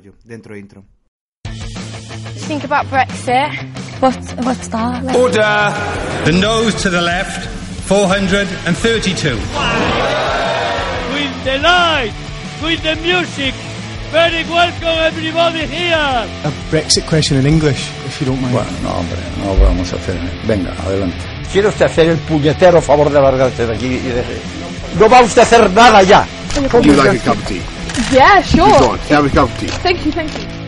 rollo dentro intro. Think about Brexit. What, what's that? Like, Order! The nose to the left, 432. with the light, with the music. Very welcome everybody here. A Brexit question in English, if you don't mind. Bueno, no, hombre, no lo vamos a hacer. Venga, adelante. ¿Quiere usted hacer el puñetero favor de largarse de aquí y de... No va usted a hacer nada ya. You like a cup of tea? Yeah, sure. Keep going. Have a cup of tea. Thank you, thank you.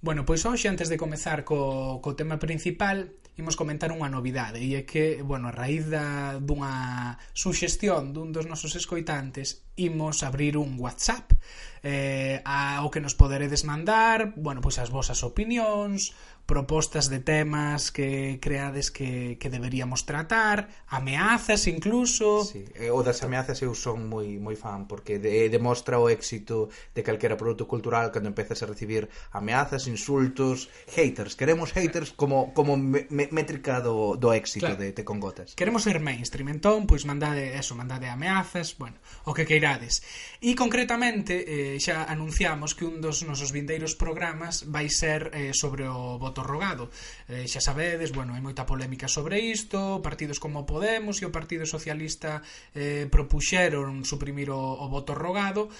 Bueno, pois hoxe, antes de comezar co, co tema principal, imos comentar unha novidade, e é que, bueno, a raíz da, dunha suxestión dun dos nosos escoitantes, imos abrir un WhatsApp eh, ao que nos poderedes mandar, bueno, pois as vosas opinións, propostas de temas que creades que, que deberíamos tratar, ameazas incluso. Sí, eh, o das ameazas eu son moi moi fan porque de, eh, demostra o éxito de calquera produto cultural cando empezas a recibir ameazas, insultos, haters. Queremos haters como como me, me, métrica do, do éxito claro. de Te con gotas. Queremos ser mainstream, entón pois mandade eso, mandade ameazas, bueno, o que queirades. E concretamente eh, xa anunciamos que un dos nosos vindeiros programas vai ser eh, sobre o voto rogado. Eh, xa sabedes, bueno, hai moita polémica sobre isto, partidos como Podemos e o Partido Socialista eh, propuxeron suprimir o, o voto rogado,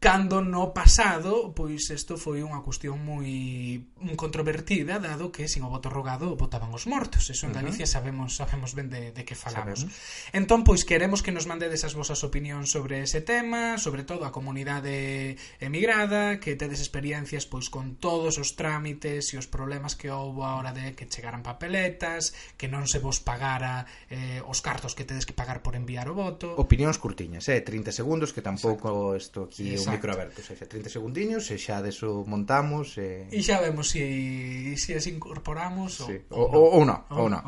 cando no pasado, pois isto foi unha cuestión moi controvertida, dado que sin o voto rogado votaban os mortos. Eso en Galicia sabemos sabemos ben de, de que falamos. Sabemos. Entón, pois queremos que nos mandedes as vosas opinións sobre ese tema, sobre todo a comunidade emigrada, que tedes experiencias pois con todos os trámites e os problemas que houbo a hora de que chegaran papeletas, que non se vos pagara eh, os cartos que tedes que pagar por enviar o voto. Opinións curtiñas, eh, 30 segundos, que tampouco isto aquí é micro aberto, xa 30 segundiños e xa deso montamos e... e xa vemos se si, as incorporamos sí. ou ou non, ou non.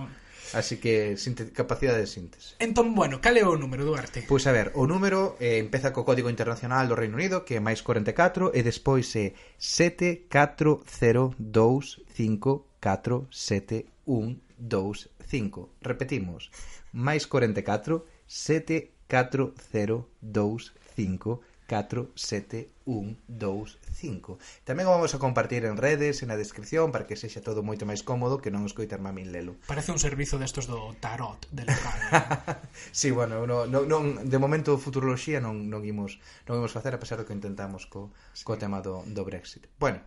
Así que capacidade de síntese. Entón, bueno, cal é o número, Duarte? Pois a ver, o número eh, empeza co Código Internacional do Reino Unido, que é máis 44, e despois é 7402547125. Repetimos, máis 44, 7402547125. 47125. Tamén o vamos a compartir en redes, e na descripción, para que sexa todo moito máis cómodo que non escoitarme a min lelo. Parece un servizo destos do tarot de local. sí, bueno, no, no, non, de momento futuroloxía non, non, imos, non imos facer, a pesar do que intentamos co, sí. co tema do, do Brexit. Bueno,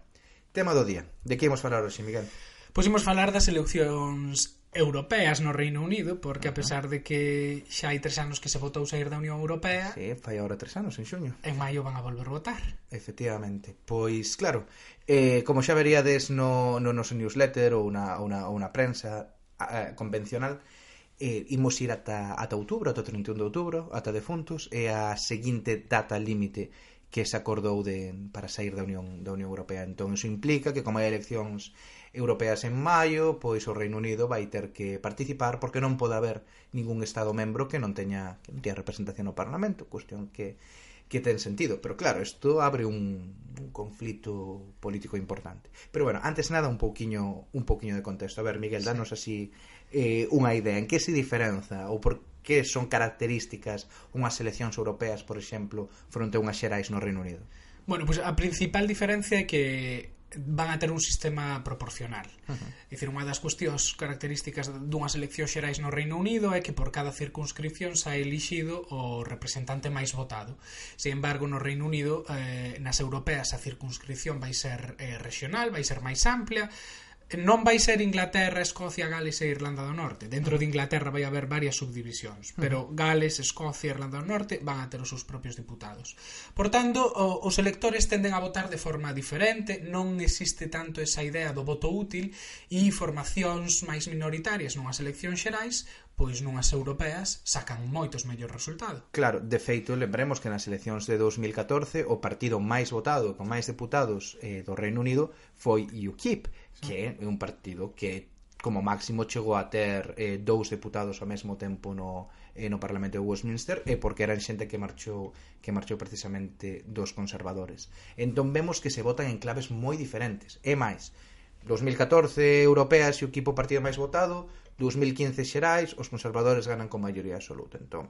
tema do día. De que imos falar hoxe, Miguel? Pois imos falar das eleccións europeas no Reino Unido, porque a pesar de que xa hai tres anos que se votou sair da Unión Europea... Sí, fai agora tres anos, en xuño. En maio van a volver votar. Efectivamente. Pois, claro, eh, como xa veríades no, no noso newsletter ou na, ou na, ou na prensa eh, convencional, eh, imos ir ata, ata outubro, ata 31 de outubro, ata defuntos, e a seguinte data límite que se acordou de, para sair da Unión, da Unión Europea. Entón, iso implica que, como hai eleccións europeas en maio, pois o Reino Unido vai ter que participar porque non pode haber ningún estado membro que non teña que non teña representación no Parlamento, cuestión que que ten sentido, pero claro, isto abre un, un conflito político importante. Pero bueno, antes nada un pouquiño un pouquiño de contexto. A ver, Miguel, danos así eh, unha idea en que se diferenza ou por que son características unhas eleccións europeas, por exemplo, fronte a unhas xerais no Reino Unido. Bueno, pois pues a principal diferencia é que van a ter un sistema proporcional. Uh -huh. Dicir, unha das cuestións características dunhas eleccións xerais no Reino Unido é que por cada circunscripción sai elixido o representante máis votado. Sin embargo, no Reino Unido, eh, nas europeas, a circunscripción vai ser eh, regional, vai ser máis amplia, non vai ser Inglaterra, Escocia, Gales e Irlanda do Norte. Dentro de Inglaterra vai haber varias subdivisións, pero Gales, Escocia e Irlanda do Norte van a ter os seus propios diputados. Por tanto, os electores tenden a votar de forma diferente, non existe tanto esa idea do voto útil e formacións máis minoritarias nunhas eleccións xerais pois nunhas europeas sacan moitos mellor resultado. Claro, de feito, lembremos que nas eleccións de 2014 o partido máis votado con máis deputados eh, do Reino Unido foi UKIP, que é un partido que como máximo chegou a ter eh, dous deputados ao mesmo tempo no, eh, no Parlamento de Westminster e porque eran xente que marchou que marchou precisamente dos conservadores. Entón vemos que se votan en claves moi diferentes. E máis, 2014 europeas e o equipo partido máis votado, 2015 xerais, os conservadores ganan con maioría absoluta. Entón,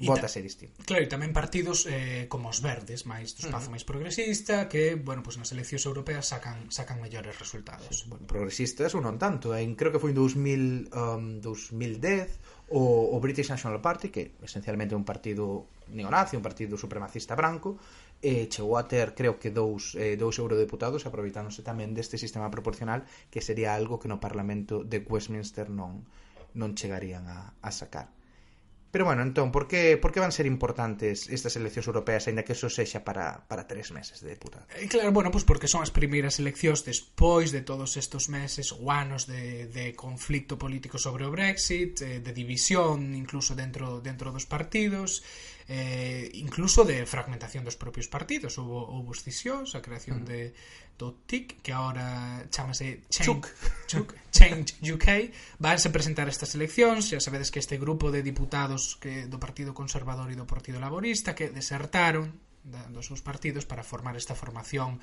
vota ser distinto. Claro, e tamén partidos eh, como os verdes, máis do espazo uh -huh. máis progresista, que, bueno, pues nas eleccións europeas sacan sacan mellores resultados. Sí, bueno, progresistas ou non tanto, en creo que foi en 2000, um, 2010 o, o British National Party, que esencialmente é un partido neonazi, un partido supremacista branco, e chegou a ter, creo que dous, eh, dous eurodeputados aproveitándose tamén deste sistema proporcional que sería algo que no Parlamento de Westminster non non chegarían a, a sacar. Pero bueno, entón, por que, por que van ser importantes estas eleccións europeas, aínda que eso sexa para, para tres meses de deputado? E claro, bueno, pois pues porque son as primeiras eleccións despois de todos estos meses ou anos de, de conflicto político sobre o Brexit, eh, de división incluso dentro dentro dos partidos, eh, incluso de fragmentación dos propios partidos houbo, houve escisións, a creación de do TIC que agora chamase Change, Chuk. Change UK vanse presentar estas eleccións xa sabedes que este grupo de diputados que do Partido Conservador e do Partido Laborista que desertaron da, dos seus partidos para formar esta formación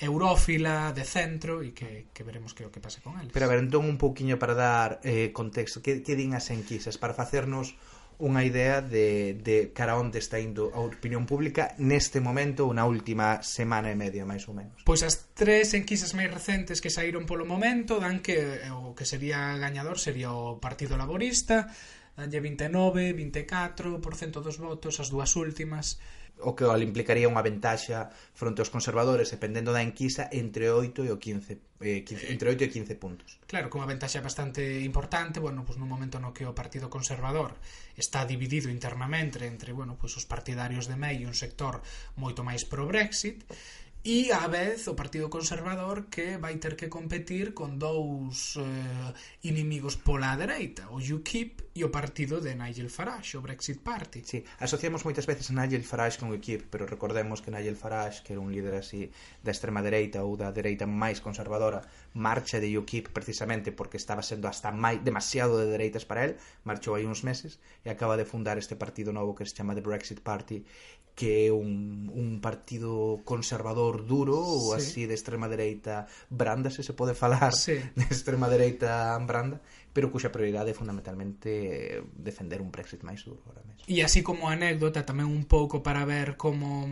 eurófila de centro e que, que veremos que o que pase con eles. Pero a ver, entón un pouquiño para dar eh, contexto, que, que din as enquisas para facernos unha idea de, de cara onde está indo a opinión pública neste momento ou na última semana e media, máis ou menos? Pois as tres enquisas máis recentes que saíron polo momento dan que eh, o que sería gañador sería o Partido Laborista, danlle 29, 24% dos votos, as dúas últimas, o que implicaría unha ventaxa fronte aos conservadores, dependendo da enquisa, entre 8 e o 15, eh, 15 entre 8 e 15 puntos. Claro, con unha ventaxa bastante importante, bueno, pues nun momento no que o Partido Conservador está dividido internamente entre, bueno, pues os partidarios de May e un sector moito máis pro Brexit, e a vez o Partido Conservador que vai ter que competir con dous eh, inimigos pola dereita, o UKIP e o partido de Nigel Farage, o Brexit Party. Sí, asociamos moitas veces a Nigel Farage con o UKIP, pero recordemos que Nigel Farage, que era un líder así da extrema dereita ou da dereita máis conservadora, marcha de UKIP precisamente porque estaba sendo hasta máis demasiado de dereitas para él, marchou aí uns meses e acaba de fundar este partido novo que se chama The Brexit Party, que é un, un partido conservador duro sí. ou así de extrema dereita branda, se se pode falar sí. de extrema dereita branda pero cuxa prioridade é fundamentalmente defender un Brexit máis duro ahora mesmo. E así como anécdota tamén un pouco para ver como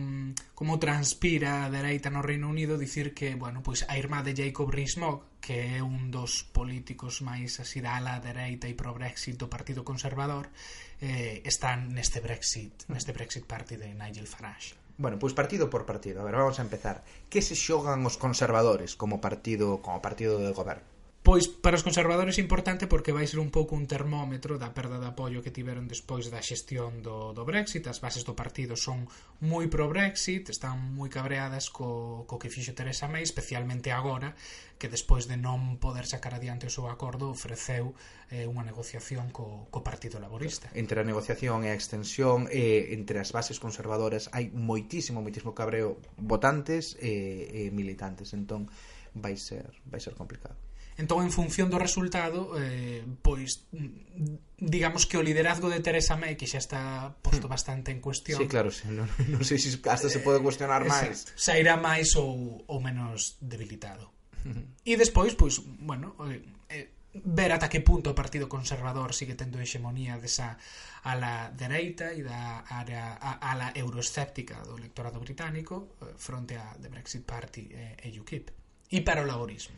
como transpira a dereita no Reino Unido dicir que, bueno, pois a irmá de Jacob Rees-Mogg, que é un dos políticos máis así da ala dereita e pro Brexit do Partido Conservador, eh, están neste Brexit, mm. neste Brexit Party de Nigel Farage? Bueno, pois partido por partido. A ver, vamos a empezar. Que se xogan os conservadores como partido como partido de goberno? Pois para os conservadores é importante porque vai ser un pouco un termómetro da perda de apoio que tiveron despois da xestión do, do Brexit. As bases do partido son moi pro-Brexit, están moi cabreadas co, co que fixo Teresa May, especialmente agora, que despois de non poder sacar adiante o seu acordo ofreceu eh, unha negociación co, co Partido Laborista. Entre a negociación e a extensión, eh, entre as bases conservadoras, hai moitísimo, moitísimo cabreo votantes e eh, eh, militantes. Entón, vai ser vai ser complicado. Entón, en función do resultado, eh, pois, mm, digamos que o liderazgo de Teresa May, que xa está posto hmm. bastante en cuestión... Sí, claro, sí, non, non sei se hasta se pode cuestionar eh, máis. Sairá máis ou, ou menos debilitado. Hmm. E despois, pois, bueno, eh, eh, ver ata que punto o Partido Conservador sigue tendo hexemonía desa ala dereita e da área a, ala euroescéptica do electorado británico eh, fronte a The Brexit Party e, e UKIP e para o laborismo.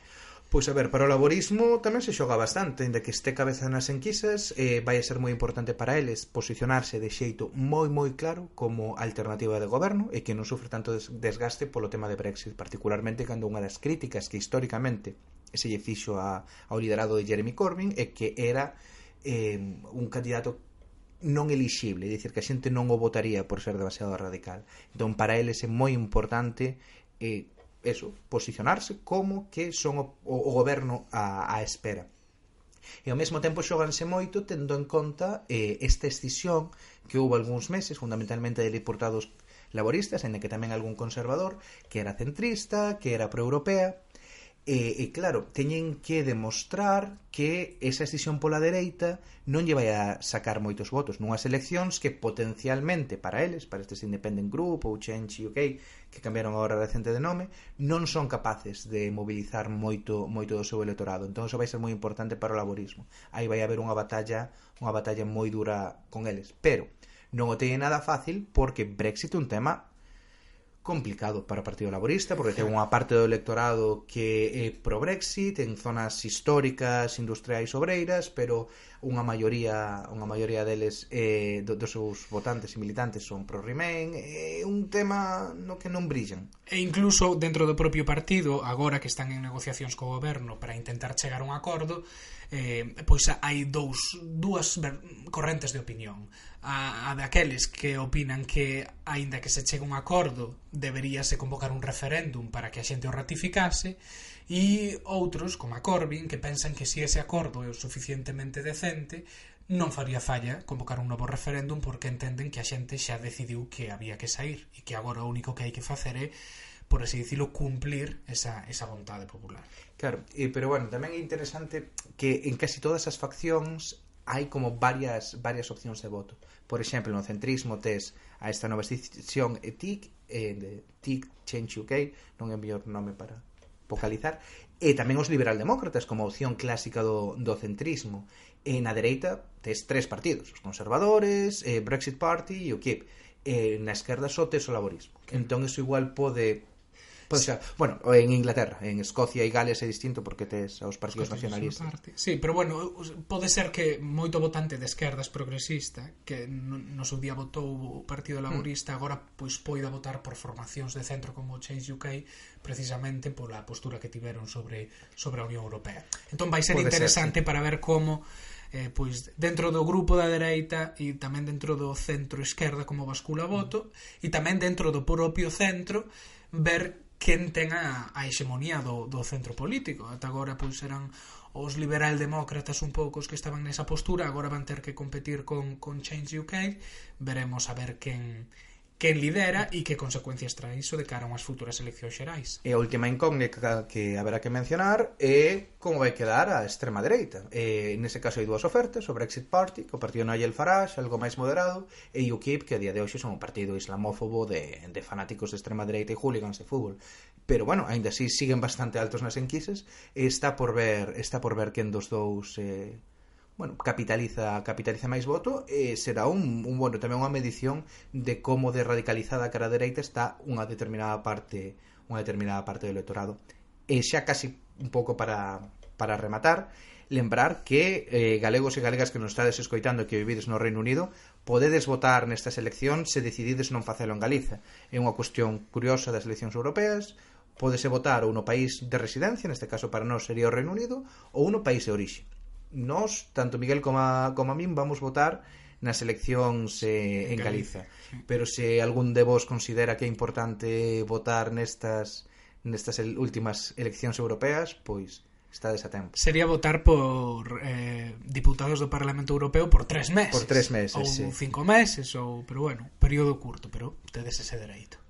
Pois a ver, para o laborismo tamén se xoga bastante, ainda que este cabeza nas enquisas, eh, vai a ser moi importante para eles posicionarse de xeito moi moi claro como alternativa de goberno e que non sufre tanto desgaste polo tema de Brexit, particularmente cando unha das críticas que históricamente se lle fixo a, ao liderado de Jeremy Corbyn é que era eh, un candidato non elixible, é dicir, que a xente non o votaría por ser demasiado radical. Entón, para eles é moi importante eh, eso, posicionarse como que son o, o goberno a, a espera. E ao mesmo tempo xóganse moito tendo en conta eh, esta escisión que houve algúns meses, fundamentalmente de deputados laboristas, en que tamén algún conservador, que era centrista, que era proeuropea, E, e claro, teñen que demostrar que esa escisión pola dereita non lle vai a sacar moitos votos nunhas eleccións que potencialmente para eles, para estes Independent Group ou Change UK, que cambiaron agora recente de nome, non son capaces de mobilizar moito moito do seu electorado. Entón iso vai ser moi importante para o laborismo. Aí vai haber unha batalla, unha batalla moi dura con eles, pero non o teñen nada fácil porque Brexit é un tema complicado para o Partido Laborista porque ten unha parte do electorado que é pro Brexit en zonas históricas, industriais, obreiras pero unha maioría unha maioría deles eh, do, dos seus votantes e militantes son pro Remain é eh, un tema no que non brillan. E incluso dentro do propio partido agora que están en negociacións co goberno para intentar chegar a un acordo eh, pois hai dous dúas correntes de opinión. A, a daqueles que opinan que aínda que se chegue un acordo deberíase convocar un referéndum para que a xente o ratificase E outros, como a Corbyn, que pensan que se ese acordo é o suficientemente decente, non faría falla convocar un novo referéndum porque entenden que a xente xa decidiu que había que sair e que agora o único que hai que facer é por así dicilo, cumplir esa, esa vontade popular. Claro, e, pero bueno, tamén é interesante que en casi todas as faccións hai como varias varias opcións de voto. Por exemplo, no centrismo tes a esta nova decisión e eh, TIC, eh, de TIC Change UK, non é o mellor nome para focalizar e tamén os liberaldemócratas como opción clásica do, do centrismo. E na dereita tes tres partidos os conservadores, eh, Brexit Party e o KIP. E na esquerda só tes o laborismo. Entón iso igual pode Pode ser. Bueno, en Inglaterra, en Escocia e Gales é distinto porque tes os partidos Escocia nacionalistas. Parte. Sí, pero bueno, pode ser que moito votante de esquerdas progresista que no seu día votou o Partido mm. Laborista, mm. agora pois poida votar por formacións de centro como Change UK precisamente pola postura que tiveron sobre sobre a Unión Europea. Entón vai ser pode interesante ser, sí. para ver como eh, pois dentro do grupo da dereita e tamén dentro do centro esquerda como bascula voto mm. e tamén dentro do propio centro ver quen ten a, a hexemonía do, do centro político. Ata agora pois eran os liberal-demócratas un pouco os que estaban nesa postura, agora van ter que competir con, con Change UK, veremos a ver quen, quen lidera e que consecuencias trae iso de cara a unhas futuras eleccións xerais. E a última incógnita que haberá que mencionar é como vai quedar a extrema dereita. E, nese caso hai dúas ofertas, o Brexit Party, que o partido Nigel Farage, algo máis moderado, e UKIP, que a día de hoxe son un partido islamófobo de, de fanáticos de extrema dereita e hooligans de fútbol. Pero, bueno, aínda así siguen bastante altos nas enquises e está por ver, está por ver quen dos dous... Eh, bueno, capitaliza capitaliza máis voto e será un, un bueno, tamén unha medición de como de radicalizada cara a dereita está unha determinada parte unha determinada parte do electorado. E xa casi un pouco para, para rematar, lembrar que eh, galegos e galegas que nos estades escoitando e que vivides no Reino Unido podedes votar nestas eleccións se decidides non facelo en Galiza. É unha cuestión curiosa das eleccións europeas, podese votar ou no país de residencia, neste caso para nós sería o Reino Unido, ou no país de orixe nós, tanto Miguel como a, como a min, vamos votar nas eleccións eh, en, Galiza. Pero se algún de vos considera que é importante votar nestas nestas últimas eleccións europeas, pois estades a tempo. Sería votar por eh, diputados do Parlamento Europeo por tres meses. Por tres meses, ou sí. cinco meses, ou, pero bueno, período curto, pero tedes ese dereito.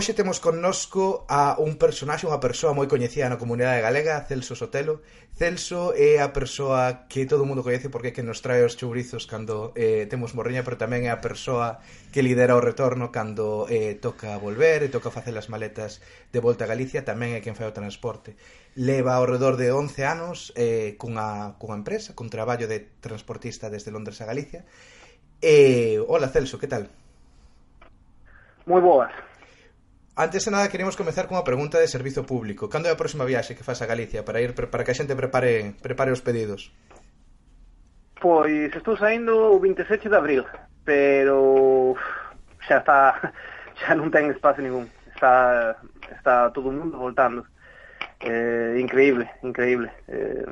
Hoxe temos connosco a un personaxe, unha persoa moi coñecida na comunidade galega, Celso Sotelo. Celso é a persoa que todo o mundo coñece porque é que nos trae os chourizos cando eh, temos morriña, pero tamén é a persoa que lidera o retorno cando eh, toca volver e toca facer as maletas de volta a Galicia, tamén é quen fai o transporte. Leva ao redor de 11 anos eh, cunha, cunha empresa, cun traballo de transportista desde Londres a Galicia. Eh, hola Celso, que tal? Moi boas. Antes de nada, queremos comenzar cunha pregunta de servizo público. Cando é a próxima viaxe que faz a Galicia para ir para que a xente prepare prepare os pedidos? Pois estou saindo o 27 de abril, pero xa está xa non ten espacio ningún. Está está todo o mundo voltando. Eh, increíble, increíble. Eh,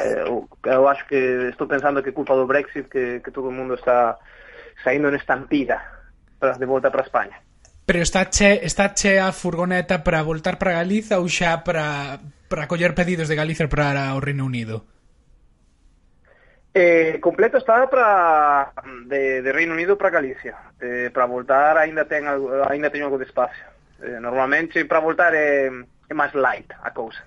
eh eu, eu acho que estou pensando que é culpa do Brexit que, que todo o mundo está saindo en estampida para, de volta para España. Pero está che, está che a furgoneta para voltar para Galiza ou xa para, para coller pedidos de Galiza para o Reino Unido? Eh, completo está para de, de Reino Unido para Galicia. Eh, para voltar aínda ten aínda teño algo de espacio. Eh, normalmente para voltar é, é máis light a cousa.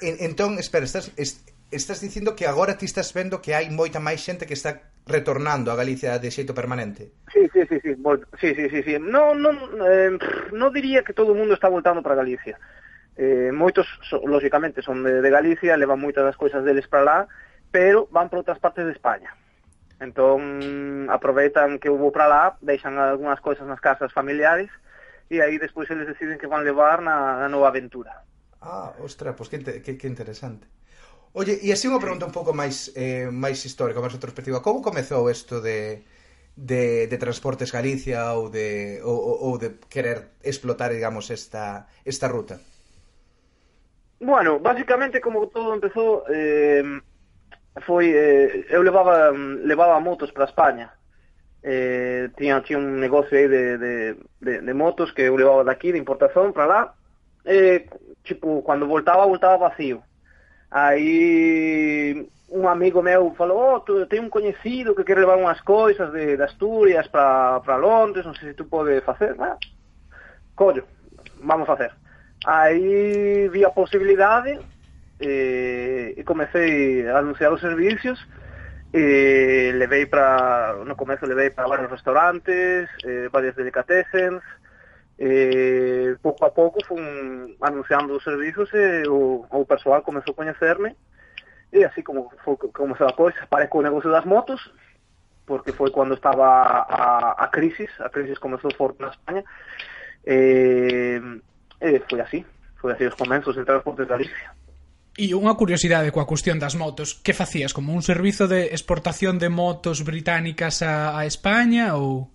En, entón, espera, estás est, estás dicindo que agora ti estás vendo que hai moita máis xente que está retornando a Galicia de xeito permanente? Sí, sí, sí, sí, bueno, sí, sí, sí, sí. No, no, eh, no diría que todo o mundo está voltando para Galicia. Eh, moitos, so, lóxicamente, son de, de Galicia, levan moitas das cousas deles para lá, pero van para outras partes de España. Entón, aproveitan que houve para lá, deixan algunhas cousas nas casas familiares, e aí despois eles deciden que van levar na, na nova aventura. Ah, ostra, pois pues que, que, que interesante. Oye, e así unha pregunta un pouco máis eh, máis histórica, máis retrospectiva. Como comezou isto de, de, de Transportes Galicia ou de ou, ou de querer explotar, digamos, esta esta ruta? Bueno, básicamente como todo empezou eh, foi eh, eu levaba levaba motos para España. Eh, tiña, tiña un negocio aí de, de, de, de motos que eu levaba daqui, de importación, para lá. Eh, tipo, cando voltaba, voltaba vacío Aí un amigo meu falou, oh, tu, ten un coñecido que quere levar unhas coisas de, de Asturias para Londres, non sei se tu pode facer. Ah, collo, vamos facer. Aí vi a posibilidade eh, e comecei a anunciar os servicios e levei para, no comezo levei para varios restaurantes, eh, varias delicatessens, eh, pouco a pouco fun anunciando os servizos e eh, o, o persoal comezou a coñecerme e así como foi se a coisa, parei co negocio das motos porque foi cando estaba a, a crisis, a crisis comezou forte na España e, e foi así, foi así os comenzos en transportes de Galicia. E unha curiosidade coa cuestión das motos, que facías como un servizo de exportación de motos británicas a, a España ou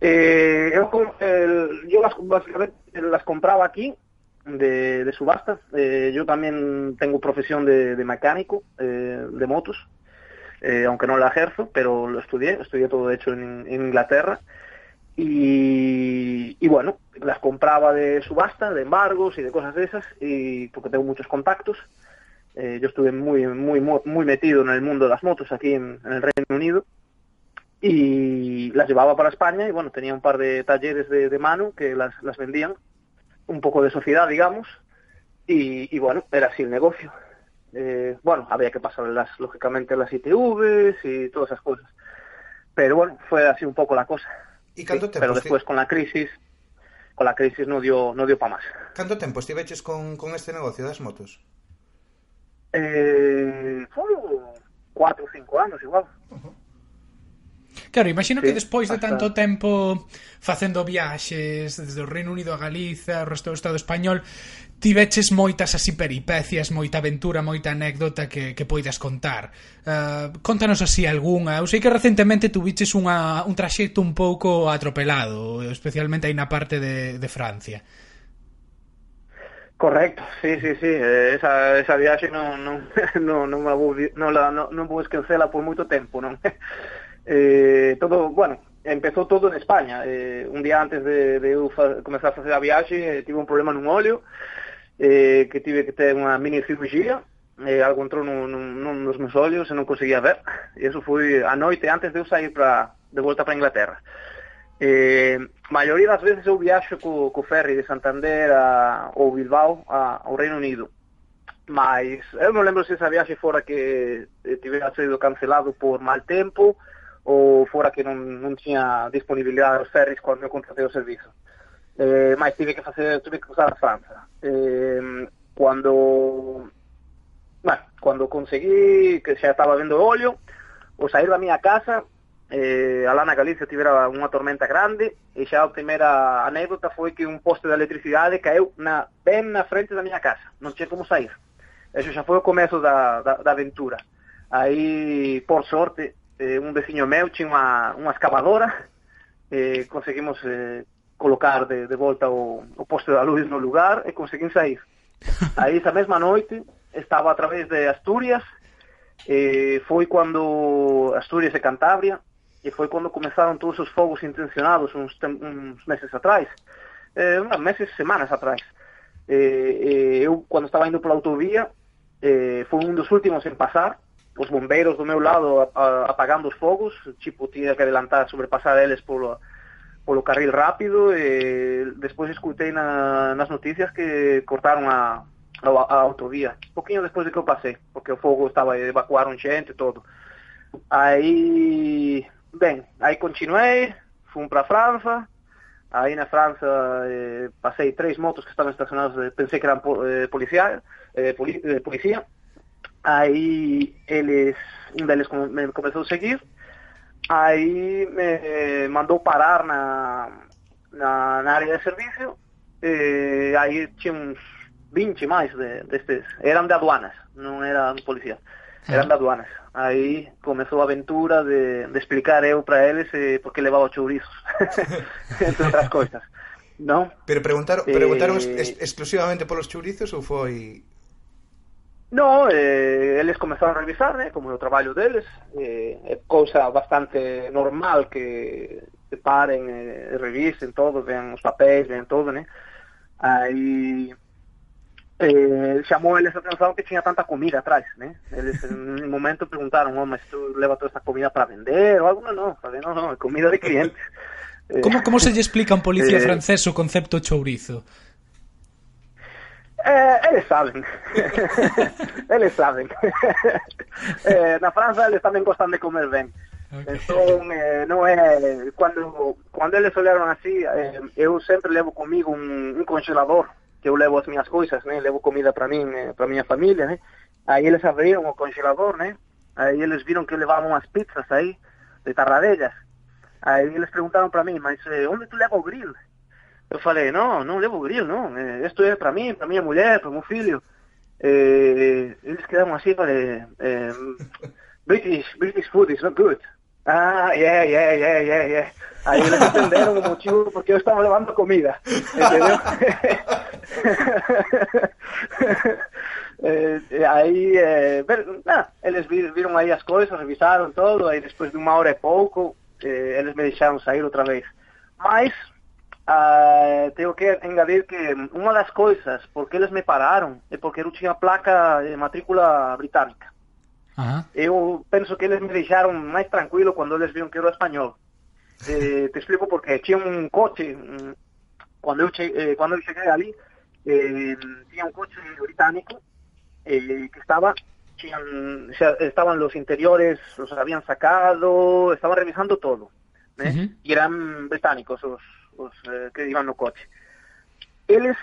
Eh, yo las, compraba aquí de, de subasta. Eh, yo también tengo profesión de, mecánico eh, de motos, aunque no la ejerzo, pero lo estudié, estudié todo de hecho en, Inglaterra. Y, bueno, las compraba de subasta, de embargos y de cosas de esas, y porque tengo muchos contactos. Yo estuve muy, muy, muy metido en el mundo de las motos aquí en el Reino Unido y las llevaba para España y bueno, tenía un par de talleres de, de mano que las, las vendían, un poco de sociedad, digamos, y, y bueno, era así el negocio. Eh, bueno, había que pasar las, lógicamente las ITVs y todas esas cosas. Pero bueno, fue así un poco la cosa. Canto Sí, pero después con la crisis, con la crisis no dio, no dio para más. Canto tempo estiveches con, con este negocio das motos? Eh, fue cuatro o cinco años igual. Claro, imagino sí, que despois de tanto tempo facendo viaxes desde o Reino Unido a Galiza, ao resto do Estado español, tiveches moitas así peripecias, moita aventura, moita anécdota que, que poidas contar. Uh, contanos así algunha. Eu sei que recentemente tuviches unha, un traxecto un pouco atropelado, especialmente aí na parte de, de Francia. Correcto, sí, sí, sí, eh, esa, esa viaxe non, non, non, non, non, non, non, non, non vou esquecela por moito tempo, non? Eh, todo, bueno, empezou todo en España. Eh, un día antes de, de eu fa, comenzar a facer a viaxe, eh, tive un problema nun óleo, eh, que tive que ter unha mini cirugía, eh, algo entrou nun, nun, nun nos meus ollos e non conseguía ver. E eso foi a noite antes de eu sair pra, de volta para Inglaterra. Eh, maioría das veces eu viaxo co, co ferry de Santander a, ou Bilbao a, ao Reino Unido. Mas eu non lembro se esa viaxe fora que eh, tivera sido cancelado por mal tempo, ou fora que non, non tiña disponibilidade dos ferries cando eu contratei o servizo. Eh, mas tive que facer tive que usar a França eh, cando bueno, cando conseguí que xa estaba vendo óleo o sair da miña casa eh, alá na Galicia tivera unha tormenta grande e xa a primeira anécdota foi que un poste de electricidade caeu na, ben na frente da miña casa. Non tinha como sair eso xa foi o comezo da, da, da aventura. Aí, por sorte eh, un veciño meu tinha unha, unha excavadora eh, conseguimos eh, colocar de, de volta o, o poste da luz no lugar e conseguimos sair. Aí esa mesma noite estaba a través de Asturias eh, foi cando Asturias e Cantabria e foi cando comezaron todos os fogos intencionados uns, tem- uns meses atrás eh, uns meses, semanas atrás. Eh, eh, eu cando estaba indo pola autovía eh, foi un dos últimos en pasar os bombeiros do meu lado a, a, apagando os fogos, tipo, tinha que adelantar, sobrepasar eles polo, polo carril rápido e despois escutei na, nas noticias que cortaron a, a, a autovía, poquinho despois de que eu pasei, porque o fogo estaba, evacuaron xente e todo. Aí, ben, aí continuei, fun para França, aí na França eh, pasei tres motos que estaban estacionadas, eh, pensei que eran po, eh, policial, eh, poli, eh, policía, aí eles um deles me começou a seguir. Aí me mandou parar na, na, na área de serviço e eh, aí tinha uns 20 mais de, destes eram de aduanas não eram polícia ah. eram de aduanas. Aí começou a aventura de, de explicar eu para eles eh, porque levaba chouriços entre outras coisas non? Pero preguntaron, preguntaron eh... ex exclusivamente polos chourizos ou foi No, eh, eles comezaron a revisar, né, como é o traballo deles, eh, é cousa bastante normal que paren e eh, revisen todo, ven os papéis, ven todo, né? Aí eh, chamou eles a atención que tinha tanta comida atrás, né? Eles en un momento preguntaron, oh, mas tú leva toda esta comida para vender ou algo? Non, non, no, no, comida de clientes. Como, como se lle explica a un policía eh, francés o concepto chourizo? Eh, eles saben. eles saben. eh, na França eles tamén gostan de comer ben. Entón, eh, non é... Cando, cando eles olharon así, eh, eu sempre levo comigo un, un congelador que eu levo as miñas coisas, né? Levo comida para min, eh, para miña familia, né? Aí eles abriron o congelador, né? Aí eles viron que eu levaba unhas pizzas aí, de tarradellas. Aí eles preguntaron para mí, mas eh, onde tu leva o grill? Eu falei, não, não levo grill, não. Eh, Isto é para mim, para minha mulher, para meu filho. Eh, eles quedaram assim, falei, British, British food is not good. Ah, yeah, yeah, yeah, yeah, yeah. Aí eles entenderam o motivo porque eu estava levando comida, entendeu? Aí, ver, nah, eles vi- viram aí as coisas, revisaram todo, aí depois de uma hora e pouco, eles me deixaram sair outra vez. Mas, ah, tenho que engadir que uma das coisas porque eles me pararam é porque eu tinha placa de matrícula britânica. Ajá. Eu penso que eles me deixaram mais tranquilo quando eles viram que eu era espanhol. Eh, te explico por qué. Tinha um coche, mm, quando eu, che eh, quando eu cheguei ali, eh, tinha um coche británico eh, que tinham, xa estaban los interiores, los habían sacado, estaban revisando todo. né? Ujú. E eran británicos os, os eh, que iban no coche. Eles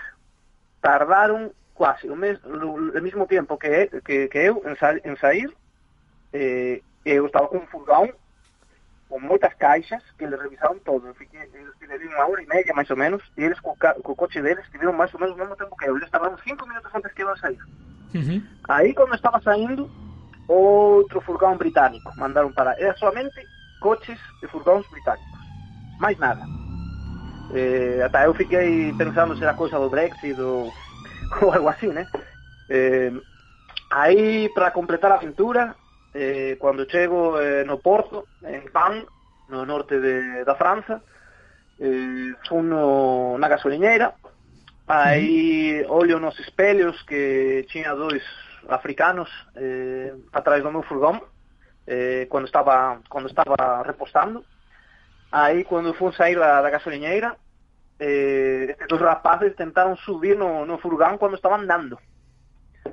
tardaron quase o, mes, o, o mesmo tempo que, que, que eu en, sa, en sair, eh, eu estaba cun furgón con moitas caixas que les revisaron todo. fiquei eles tiveron unha hora e media, máis ou menos, e eles co, ca, co coche deles tiveron máis ou menos o mesmo tempo que eu. Eles tardaron cinco minutos antes que iban a sair. Uh -huh. Aí, quando estaba saindo, outro furgón británico mandaron para... Era solamente coches e furgóns británicos. Mais nada. Eh, ata eu fiquei pensando se era cousa do Brexit ou, ou algo así, né? Eh, aí, para completar a pintura, eh, cando chego eh, no Porto, en Pan, no norte de, da França, eh, fun no, na gasoliñeira, aí ollo nos espellos que tinha dois africanos eh, atrás do meu furgón, eh, quando estaba quando estaba repostando, Aí, quando fui sair da, da gasoliñeira, eh, estes dos rapaces tentaron subir no, no furgón quando estaba andando,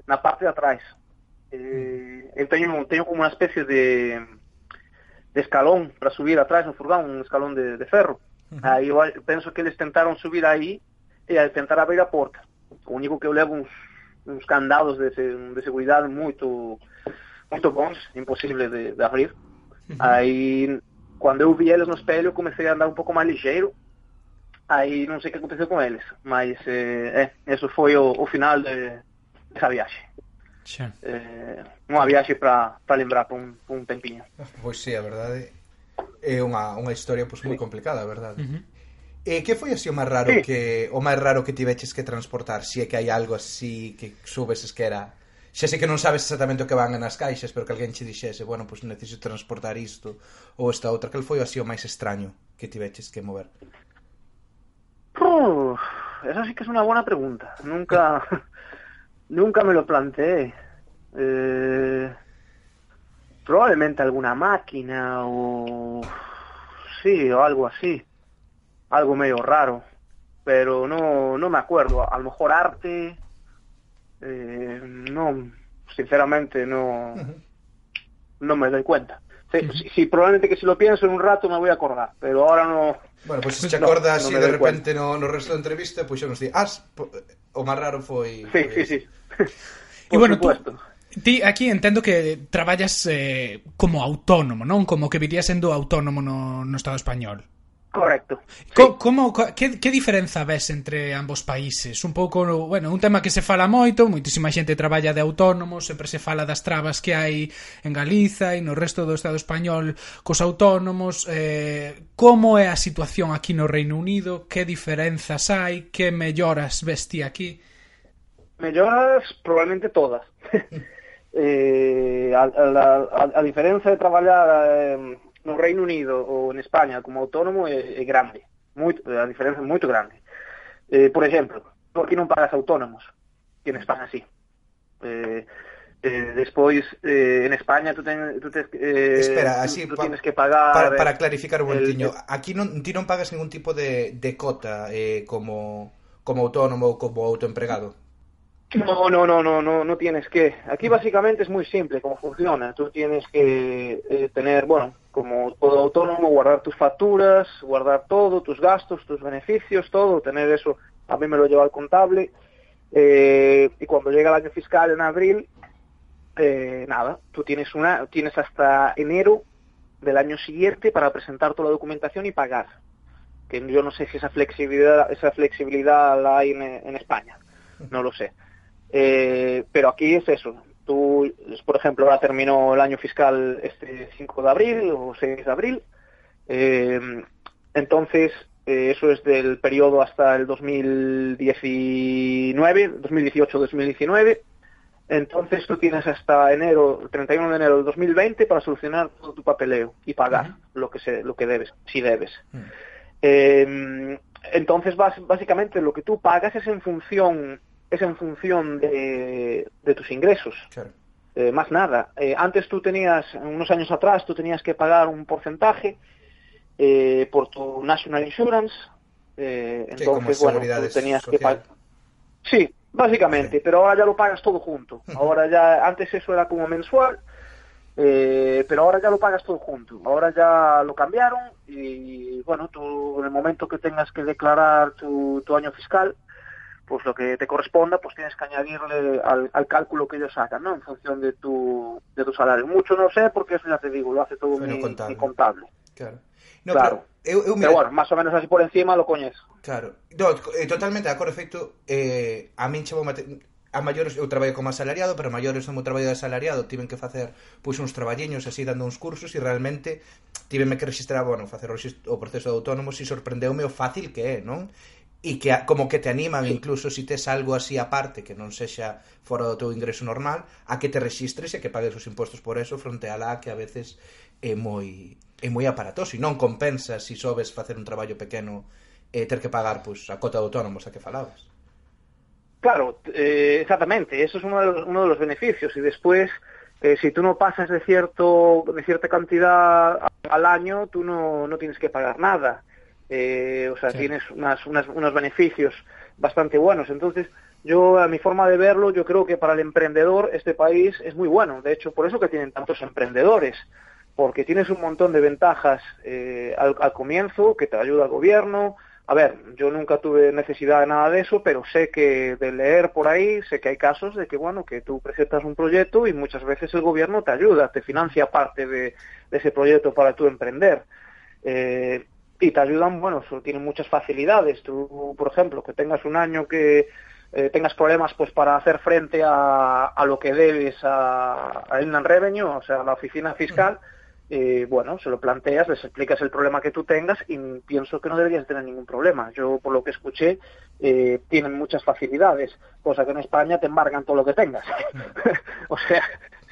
na parte de atrás. Eh, eu teño como unha especie de, de escalón para subir atrás no furgón, un escalón de, de ferro. Aí eu penso que eles tentaron subir aí e a tentar abrir a porta. O único que eu levo uns, uns candados de, de seguridade moito moito bons, imposible de, de abrir. Aí, quando eu vi eles no espelho, comecei a andar um pouco mais ligeiro. Aí não sei o que aconteceu com eles, mas eh, é, isso foi o, o final de, dessa viagem. Eh, unha viaxe para lembrar por por un tempinho. Pois sí, a verdade é unha, unha historia pois moi complicada, a verdade. E que foi así o máis raro Sí. que o máis raro que tiveches que transportar? Si é que hai algo así que subeses que era Xa sei que non sabes exactamente o que van nas caixas, pero que alguén che dixese, bueno, pois pues necesito transportar isto ou esta outra, que foi así o máis extraño que tiveches que mover? Uf, esa sí que es una buena pregunta. Nunca, nunca me lo planteé. Eh, probablemente alguna máquina o sí o algo así, algo medio raro, pero no, no me acuerdo. A lo mejor arte, eh, no, sinceramente no, no me doy cuenta. Sí, sí, sí, probablemente que si lo pienso en un rato me voy a acordar, pero ahora no... Bueno, pois pues, se te No, acordas no si de repente no, no resto da entrevista, pois xa nos di, as, o máis raro foi... Sí, foi sí, sí. E bueno, tú, supuesto. ti aquí entendo que traballas eh, como autónomo, non? Como que virías sendo autónomo no, no Estado español. Correcto. Co, sí. Como, que, que diferenza ves entre ambos países? Un pouco, bueno, un tema que se fala moito, moitísima xente traballa de autónomo, sempre se fala das trabas que hai en Galiza e no resto do Estado español cos autónomos. Eh, como é a situación aquí no Reino Unido? Que diferenzas hai? Que melloras ves ti aquí? Melloras probablemente todas. eh, a, a, a, a diferenza de traballar... Eh, no Reino Unido ou en España como autónomo é, é grande, moito, a diferenza é moito grande. Eh, por exemplo, por que non pagas autónomos? Que en España sí. Eh, Eh, despois eh, en España tú, ten, tú, tes, eh, Espera, así, tú, pa, tienes que pagar para, eh, para clarificar un momentiño aquí non, ti non pagas ningún tipo de, de cota eh, como, como autónomo ou como autoempregado No, no, no, no, no, no tienes que. Aquí básicamente es muy simple cómo funciona. Tú tienes que eh, tener, bueno, como todo autónomo, guardar tus facturas, guardar todo, tus gastos, tus beneficios, todo, tener eso. A mí me lo lleva el contable. Eh, y cuando llega el año fiscal en abril, eh, nada, tú tienes una, tienes hasta enero del año siguiente para presentar toda la documentación y pagar. Que yo no sé si esa flexibilidad, esa flexibilidad la hay en, en España. No lo sé. Eh, pero aquí es eso. Tú, por ejemplo, ahora terminó el año fiscal este 5 de abril o 6 de abril. Eh, entonces, eh, eso es del periodo hasta el 2019, 2018-2019. Entonces tú tienes hasta enero, el 31 de enero del 2020 para solucionar todo tu papeleo y pagar lo que se, lo que debes, si debes. Eh, entonces, bas- básicamente, lo que tú pagas es en función, es en función de, de tus ingresos. Claro. Eh, más nada. Eh, antes tú tenías, unos años atrás, tú tenías que pagar un porcentaje eh, por tu National Insurance. Como entonces, bueno, tú tenías que pagar. Sí, básicamente, pero ahora ya lo pagas todo junto. Ahora ya, antes eso era como mensual, pero ahora ya lo pagas todo junto. Ahora ya lo cambiaron y bueno, tú en el momento que tengas que declarar tu, tu año fiscal, pues lo que te corresponda, pues tienes que añadirle al, al cálculo que ellos sacan, ¿no? En función de tu, de tu salario. Mucho no sé, porque eso ya te digo, lo hace todo mi contable. mi contable. Claro. No, claro. Pero, eu, eu, mira... pero bueno, más o menos así por encima lo coñes. Claro. No, eh, totalmente de acordo, efecto, eh, a min chamo mate... A maiores eu traballo como asalariado, pero a maiores no meu traballo de asalariado tiven que facer pois uns traballiños así dando uns cursos e realmente tiveme que registrar, ah, bueno, facer o proceso de autónomo e sorprendeume o fácil que é, non? e que como que te animan sí. incluso se si tes algo así aparte que non sexa fora do teu ingreso normal a que te rexistres e que pagues os impostos por eso fronte a la que a veces é moi é moi aparatoso e non compensa se si sobes facer un traballo pequeno e ter que pagar pois, a cota de autónomos a que falabas Claro, eh, exactamente, eso es uno de los, uno de los beneficios y después eh, si tú no pasas de cierto de cierta cantidad al año, tú no, no tienes que pagar nada. Eh, o sea, Sí. tienes unas, unas- unos beneficios bastante buenos. Entonces, yo, a mi forma de verlo, yo creo que para el emprendedor este país es muy bueno. De hecho, por eso que tienen tantos emprendedores, porque tienes un montón de ventajas eh, al, al comienzo, que te ayuda el gobierno. A ver, yo nunca tuve necesidad de nada de eso, pero sé que de leer por ahí, sé que hay casos de que, bueno, que tú presentas un proyecto y muchas veces el gobierno te ayuda, te financia parte de, de ese proyecto para tú emprender. Eh, y te ayudan, bueno, tienen muchas facilidades. Tú, por ejemplo, que tengas un año que eh, tengas problemas pues para hacer frente a, a lo que debes a, a Inland Revenue, o sea, a la oficina fiscal, eh, bueno, se lo planteas, les explicas el problema que tú tengas y pienso que no deberías tener ningún problema. Yo, por lo que escuché, eh, tienen muchas facilidades, cosa que en España te embargan todo lo que tengas. o sea,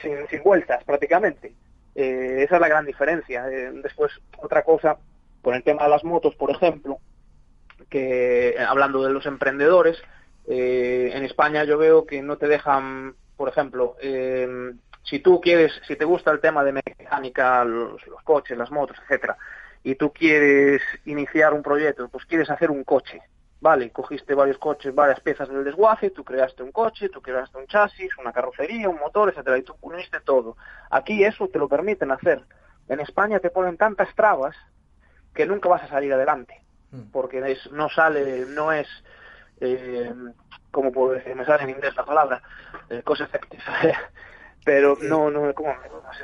sin, sin vueltas prácticamente. Eh, esa es la gran diferencia. Después, otra cosa, con el tema de las motos, por ejemplo, que eh, hablando de los emprendedores, eh, en España yo veo que no te dejan, por ejemplo, eh, si tú quieres, si te gusta el tema de mecánica, los, los coches, las motos, etcétera, y tú quieres iniciar un proyecto, pues quieres hacer un coche, vale, cogiste varios coches, varias piezas del desguace, tú creaste un coche, tú creaste un chasis, una carrocería, un motor, etcétera, y tú uniste todo. Aquí eso te lo permiten hacer, en España te ponen tantas trabas que nunca vas a salir adelante, Mm. porque es, no sale, no es, eh, como puedo decir, me sale en inglés la palabra, eh, cost effective, pero no, no, ¿cómo?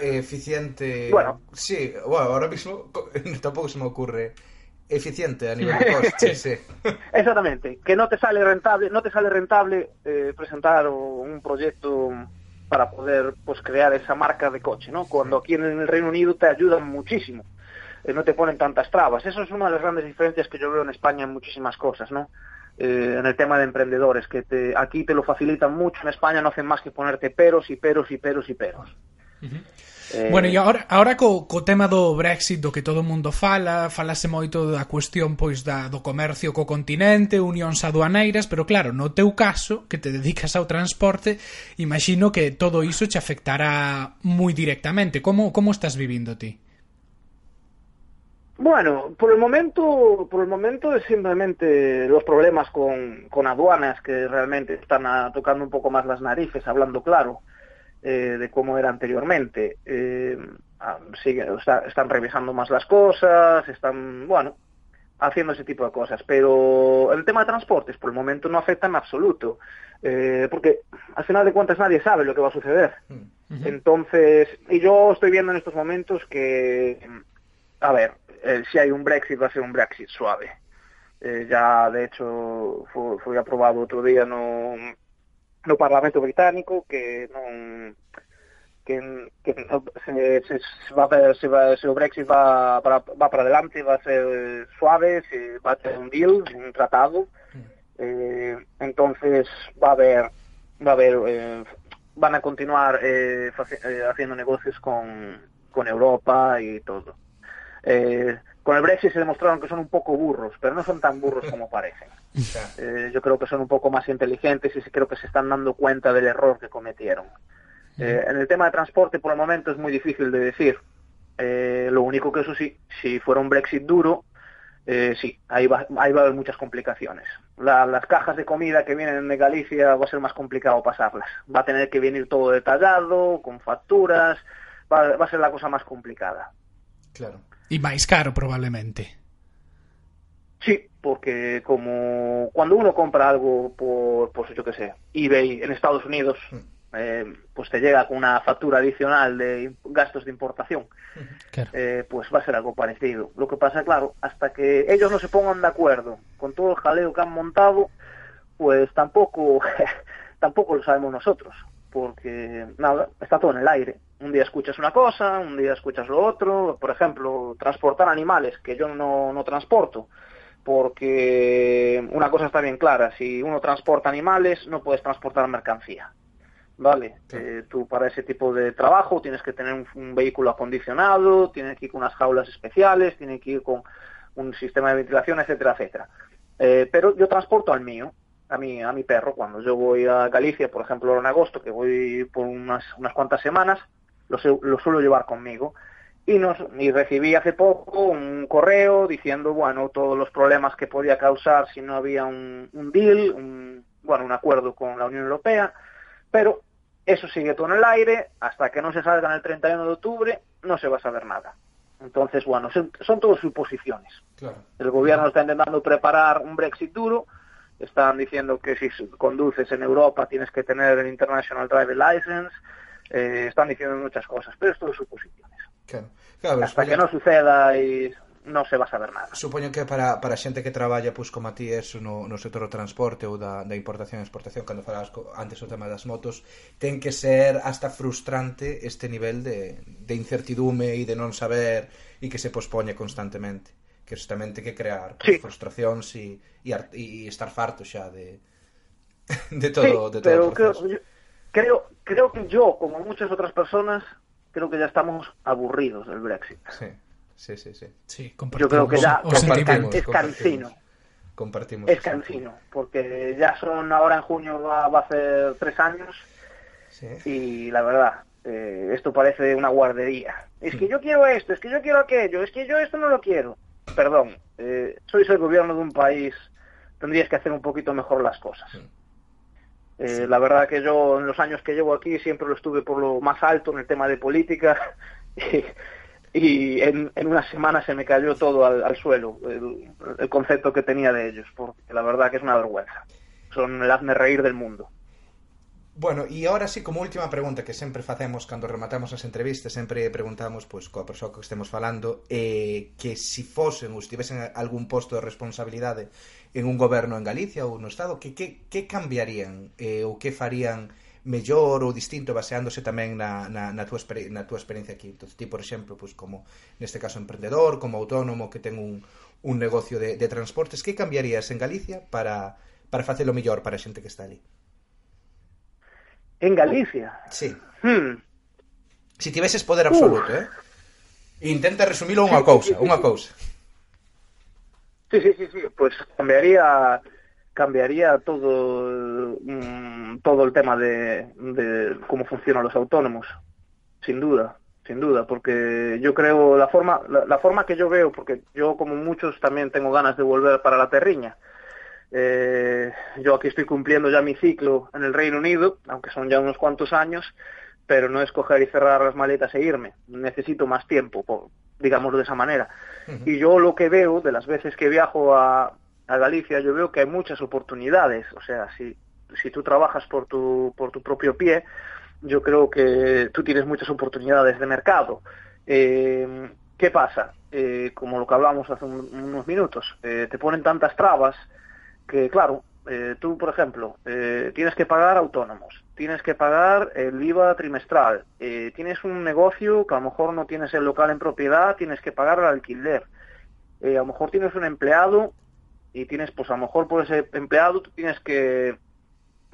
Eficiente. Bueno. Sí, bueno, ahora mismo co- tampoco se me ocurre. Eficiente a nivel de coste, sí. Exactamente, que no te sale rentable, no te sale rentable eh, presentar un proyecto para poder pues crear esa marca de coche, ¿no? Cuando aquí en el Reino Unido te ayudan muchísimo, eh, no te ponen tantas trabas. Eso es una de las grandes diferencias que yo veo en España en muchísimas cosas, ¿no? Eh, en el tema de emprendedores, que te, aquí te lo facilitan mucho, en España no hacen más que ponerte peros y peros y peros y peros. Uh -huh. eh... Bueno, e agora, agora co, co tema do Brexit do que todo o mundo fala, falase moito da cuestión pois da do comercio co continente, unións aduaneiras, pero claro, no teu caso, que te dedicas ao transporte, imagino que todo iso che afectará moi directamente. Como como estás vivindo ti? Bueno, por el momento, por el momento es simplemente los problemas con, con aduanas que realmente están tocando un poco más las narices, hablando claro eh, de cómo era anteriormente. Eh, sigue- están revisando más las cosas, están, bueno, haciendo ese tipo de cosas. Pero el tema de transportes, por el momento, no afecta en absoluto, eh, porque al final de cuentas nadie sabe lo que va a suceder. Entonces, y yo estoy viendo en estos momentos que, a ver, eh, si hay un Brexit va a ser un Brexit suave. Eh, ya, de hecho, fue, fue aprobado otro día no, no Parlamento Británico que non que, se, va se, va, se o Brexit va para, va para adelante va a ser suave, se va a tener un deal, un tratado. Eh, entonces va a haber va a haber eh, van a continuar eh, haciendo negocios con, con Europa y todo. Eh, con el Brexit se demostraron que son un poco burros, pero no son tan burros como parecen. Eh, yo creo que son un poco más inteligentes y sí creo que se están dando cuenta del error que cometieron. Eh, en el tema de transporte, por el momento, es muy difícil de decir. Eh, lo único que eso sí, si fuera un Brexit duro, eh, sí, ahí va, ahí va a haber muchas complicaciones. La- las cajas de comida que vienen de Galicia va a ser más complicado pasarlas. Va a tener que venir todo detallado, con facturas, va, va a ser la cosa más complicada. Claro. E máis caro, probablemente. Sí, porque como cuando uno compra algo por, pues yo qué sé, eBay en Estados Unidos, eh, pues te llega con una factura adicional de gastos de importación, Claro. eh, pues va a ser algo parecido. Lo que pasa, claro, hasta que ellos no se pongan de acuerdo con todo el jaleo que han montado, pues tampoco, tampoco lo sabemos nosotros, porque nada, está todo en el aire. Un día escuchas una cosa, un día escuchas lo otro. Por ejemplo, transportar animales, que yo no, no transporto, porque una cosa está bien clara, si uno transporta animales, no puedes transportar mercancía. Vale, Eh, tú para ese tipo de trabajo tienes que tener un, un vehículo acondicionado, tienes que ir con unas jaulas especiales, tienes que ir con un sistema de ventilación, etcétera, etcétera. Eh, pero yo transporto al mío, a mi, a mi perro. Cuando yo voy a Galicia, por ejemplo, en agosto, que voy por unas, unas cuantas semanas, lo, su- lo suelo llevar conmigo. Y, nos, y recibí hace poco un correo diciendo, bueno, todos los problemas que podía causar si no había un, un deal, un, bueno, un acuerdo con la Unión Europea, pero eso sigue todo en el aire, hasta que no se salga en el 31 de octubre, no se va a saber nada. Entonces, bueno, son, son todas suposiciones. Claro. El gobierno está intentando preparar un Brexit duro. Están diciendo que si conduces en Europa tienes que tener el International Driver License. eh, están diciendo muchas cosas, pero esto es suposiciones. Claro. Claro, Hasta supoño... que non suceda y non se va a saber nada. Supoño que para, para xente que traballa pois, como a ti es no, no sector do transporte ou da, da importación e exportación, cando falabas antes o tema das motos, ten que ser hasta frustrante este nivel de, de incertidume e de non saber e que se pospoñe constantemente que tamén ten que crear pues, sí. frustracións e, e, e estar farto xa de, de todo, sí, de todo pero o proceso. Creo, creo, creo que yo, como muchas otras personas, creo que ya estamos aburridos del Brexit. sí, sí, sí, sí. Sí, Yo creo que ya es cansino. compartimos Es cansino, porque ya son ahora en junio va, va a hacer tres años Sí. y la verdad, eh, esto parece una guardería. Es que yo quiero esto, es que yo quiero aquello, es que yo esto no lo quiero. Perdón, eh, sois el gobierno de un país, tendríais que hacer un poquito mejor las cosas. Eh, La verdad que yo en los años que llevo aquí siempre lo estuve por lo más alto en el tema de política y, en, en, una semana se me cayó todo al, al suelo, el, el, concepto que tenía de ellos, porque la verdad que es una vergüenza. Son el hazme reír del mundo. Bueno, e agora sí, como última pregunta que sempre facemos cando rematamos as entrevistas, sempre preguntamos pois coa persoa que estemos falando eh, que si fosen ou estivesen algún posto de responsabilidade en un goberno en Galicia ou no Estado, que, que, que cambiarían eh, ou que farían mellor ou distinto baseándose tamén na, na, na, túa, na túa experiencia aquí. Entón, ti, por exemplo, pois, como neste caso emprendedor, como autónomo que ten un, un negocio de, de transportes, que cambiarías en Galicia para, para facelo mellor para a xente que está ali? En Galicia. Sí. Hmm. Si tiveses poder absoluto, uh. eh? Intenta resumilo unha cousa, unha cousa. Sí, sí, sí, sí, pues cambiaría cambiaría todo mm, todo el tema de, de cómo funcionan los autónomos, sin duda, sin duda, porque yo creo la forma la, la forma que yo veo, porque yo como muchos también tengo ganas de volver para la terriña. Eh, yo aquí estoy cumpliendo ya mi ciclo en el Reino Unido, aunque son ya unos cuantos años, pero no es coger y cerrar las maletas e irme. Necesito más tiempo, por, digámoslo de esa manera. Uh -huh. Y yo lo que veo de las veces que viajo a, a Galicia, yo veo que hay muchas oportunidades. O sea, si, si tú trabajas por tu, por tu propio pie, yo creo que tú tienes muchas oportunidades de mercado. Eh, ¿Qué pasa? Eh, como lo que hablamos hace un, unos minutos, eh, te ponen tantas trabas que, claro, eh, tú, por ejemplo, eh, tienes que pagar autónomos, tienes que pagar el IVA trimestral, eh, tienes un negocio que a lo mejor no tienes el local en propiedad, tienes que pagar el alquiler, a lo mejor tienes un empleado y tienes, pues a lo mejor por ese empleado tú tienes que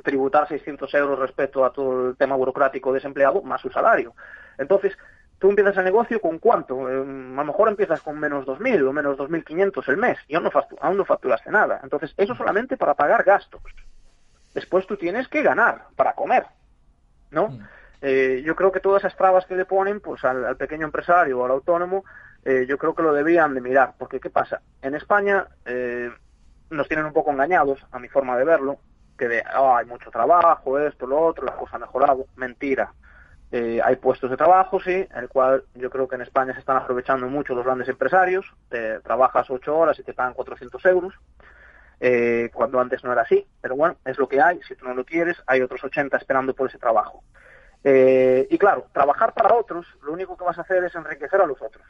tributar 600 euros respecto a todo el tema burocrático de ese empleado más su salario. Entonces, tú empiezas el negocio con cuánto? Eh, a lo mejor empiezas con menos 2.000 o menos 2.500 el mes y aún no, aún no facturaste nada. Entonces, eso solamente para pagar gastos. Después tú tienes que ganar para comer, ¿no? Mm. Eh, yo creo que todas esas trabas que le ponen pues al, al pequeño empresario o al autónomo, eh, yo creo que lo debían de mirar. Porque, ¿qué pasa? En España nos tienen un poco engañados, a mi forma de verlo, que de, oh, hay mucho trabajo, esto, lo otro, la cosa ha mejorado. Mentira. Eh, hay puestos de trabajo, sí, el cual yo creo que en España se están aprovechando mucho los grandes empresarios. Te trabajas ocho horas y te pagan 400 euros, eh, cuando antes no era así. Pero bueno, es lo que hay. Si tú no lo quieres, hay otros 80 esperando por ese trabajo. Eh, y claro, trabajar para otros, lo único que vas a hacer es enriquecer a los otros.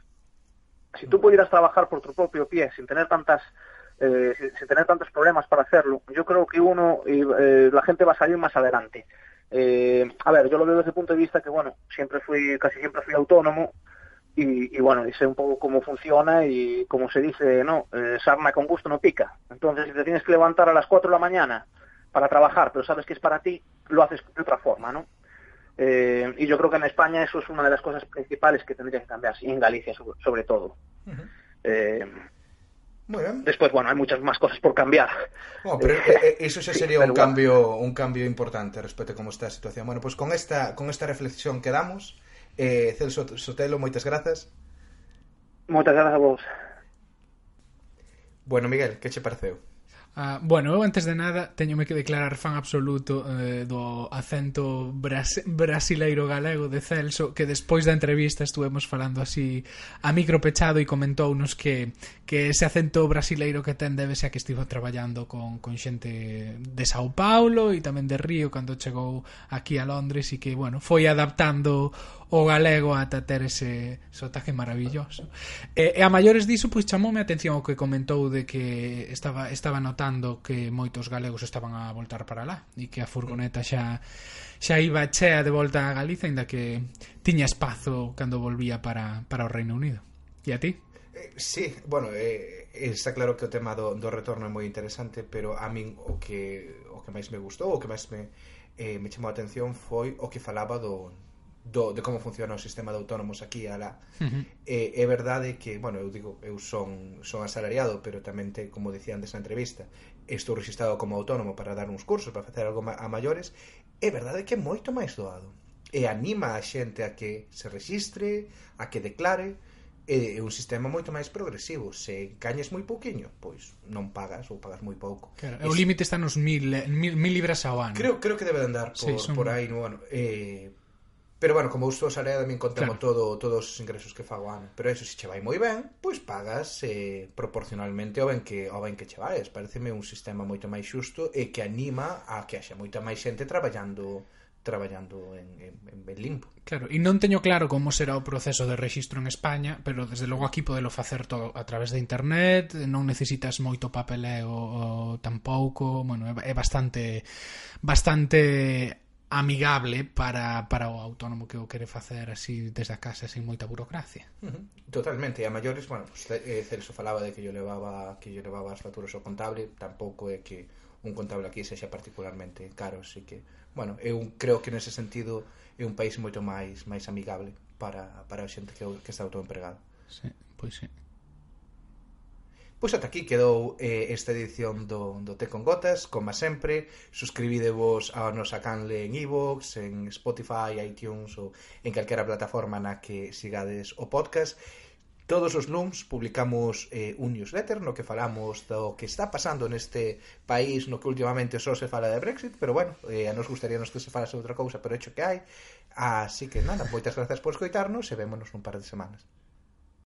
Si tú pudieras trabajar por tu propio pie, sin tener tantas tener tantos problemas para hacerlo, yo creo que uno y la gente va a salir más adelante. Eh, a ver, yo lo veo desde el punto de vista que, bueno, siempre fui, casi siempre fui autónomo y, y bueno, y sé un poco cómo funciona y como se dice, no, eh, sarna con gusto no pica. Entonces, si te tienes que levantar a las 4 de la mañana para trabajar, pero sabes que es para ti, lo haces de otra forma, ¿no? Eh, y yo creo que en España eso es una de las cosas principales que tendría que cambiar, y en Galicia sobre, sobre todo. Uh -huh. eh, Muy bien. Después, bueno, hay muchas más cosas por cambiar. Eh, eh, bueno, pero eso sí sería sí, un, cambio, bueno. un cambio importante respecto a como está a situación. Bueno, pues con esta, con esta reflexión quedamos. Eh, Celso Sotelo, moitas grazas. Moitas grazas a vos. Bueno, Miguel, que che pareceu? Uh, bueno, eu antes de nada teñome que declarar fan absoluto eh, do acento bras brasileiro galego de Celso que despois da entrevista estuvemos falando así a micropechado e comentounos que, que ese acento brasileiro que ten debe ser que estivo traballando con, con xente de Sao Paulo e tamén de Río cando chegou aquí a Londres e que, bueno, foi adaptando o galego ata ter ese sotaque maravilloso. E, e a maiores diso, pois chamoume a atención o que comentou de que estaba, estaba notando que moitos galegos estaban a voltar para lá e que a furgoneta xa xa iba chea de volta a Galiza, ainda que tiña espazo cando volvía para, para o Reino Unido. E a ti? Eh, sí, bueno, eh, eh, está claro que o tema do, do retorno é moi interesante, pero a min o que o que máis me gustou, o que máis me eh, me chamou a atención foi o que falaba do do, de como funciona o sistema de autónomos aquí e alá. Uh -huh. E é verdade que, bueno, eu digo, eu son son asalariado, pero tamén te, como dicía antes na entrevista, estou registrado como autónomo para dar uns cursos, para facer algo a maiores, é verdade que é moito máis doado. E anima a xente a que se registre, a que declare, é un sistema moito máis progresivo. Se gañes moi pouquiño, pois non pagas ou pagas moi pouco. Claro, o límite está nos mil, mil, mil libras ao ano. Creo, creo que debe de andar por, sí, son... por aí no ano. Eh, Pero bueno, como uso a área tamén contamos claro. todo todos os ingresos que fago ano. Pero eso, se che vai moi ben, pois pagas eh, proporcionalmente ao ben que ao ben que che vais. Pareceme un sistema moito máis xusto e que anima a que haxa moita máis xente traballando traballando en, en, en Berlimpo. Claro, e non teño claro como será o proceso de rexistro en España, pero desde logo aquí podelo facer todo a través de internet, non necesitas moito papeleo tampouco, bueno, é, é bastante bastante amigable para, para o autónomo que o quere facer así desde a casa sen moita burocracia. Uh -huh. Totalmente, e a maiores, bueno, pues, eh, Celso falaba de que yo levaba que yo levaba as faturas ao contable, tampouco é que un contable aquí sexa particularmente caro, así que, bueno, eu creo que nese sentido é un país moito máis máis amigable para, para a xente que, que está autoempregado. Sí, pois sí. Pois ata aquí quedou eh, esta edición do, do Té con Gotas, como sempre, suscribidevos a nosa canle en iVoox, e en Spotify, iTunes ou en calquera plataforma na que sigades o podcast. Todos os luns publicamos eh, un newsletter no que falamos do que está pasando neste país no que últimamente só se fala de Brexit, pero bueno, eh, a nos gustaríanos que se falase outra cousa, pero hecho que hai. Así que nada, moitas grazas por escoitarnos e vémonos nun par de semanas.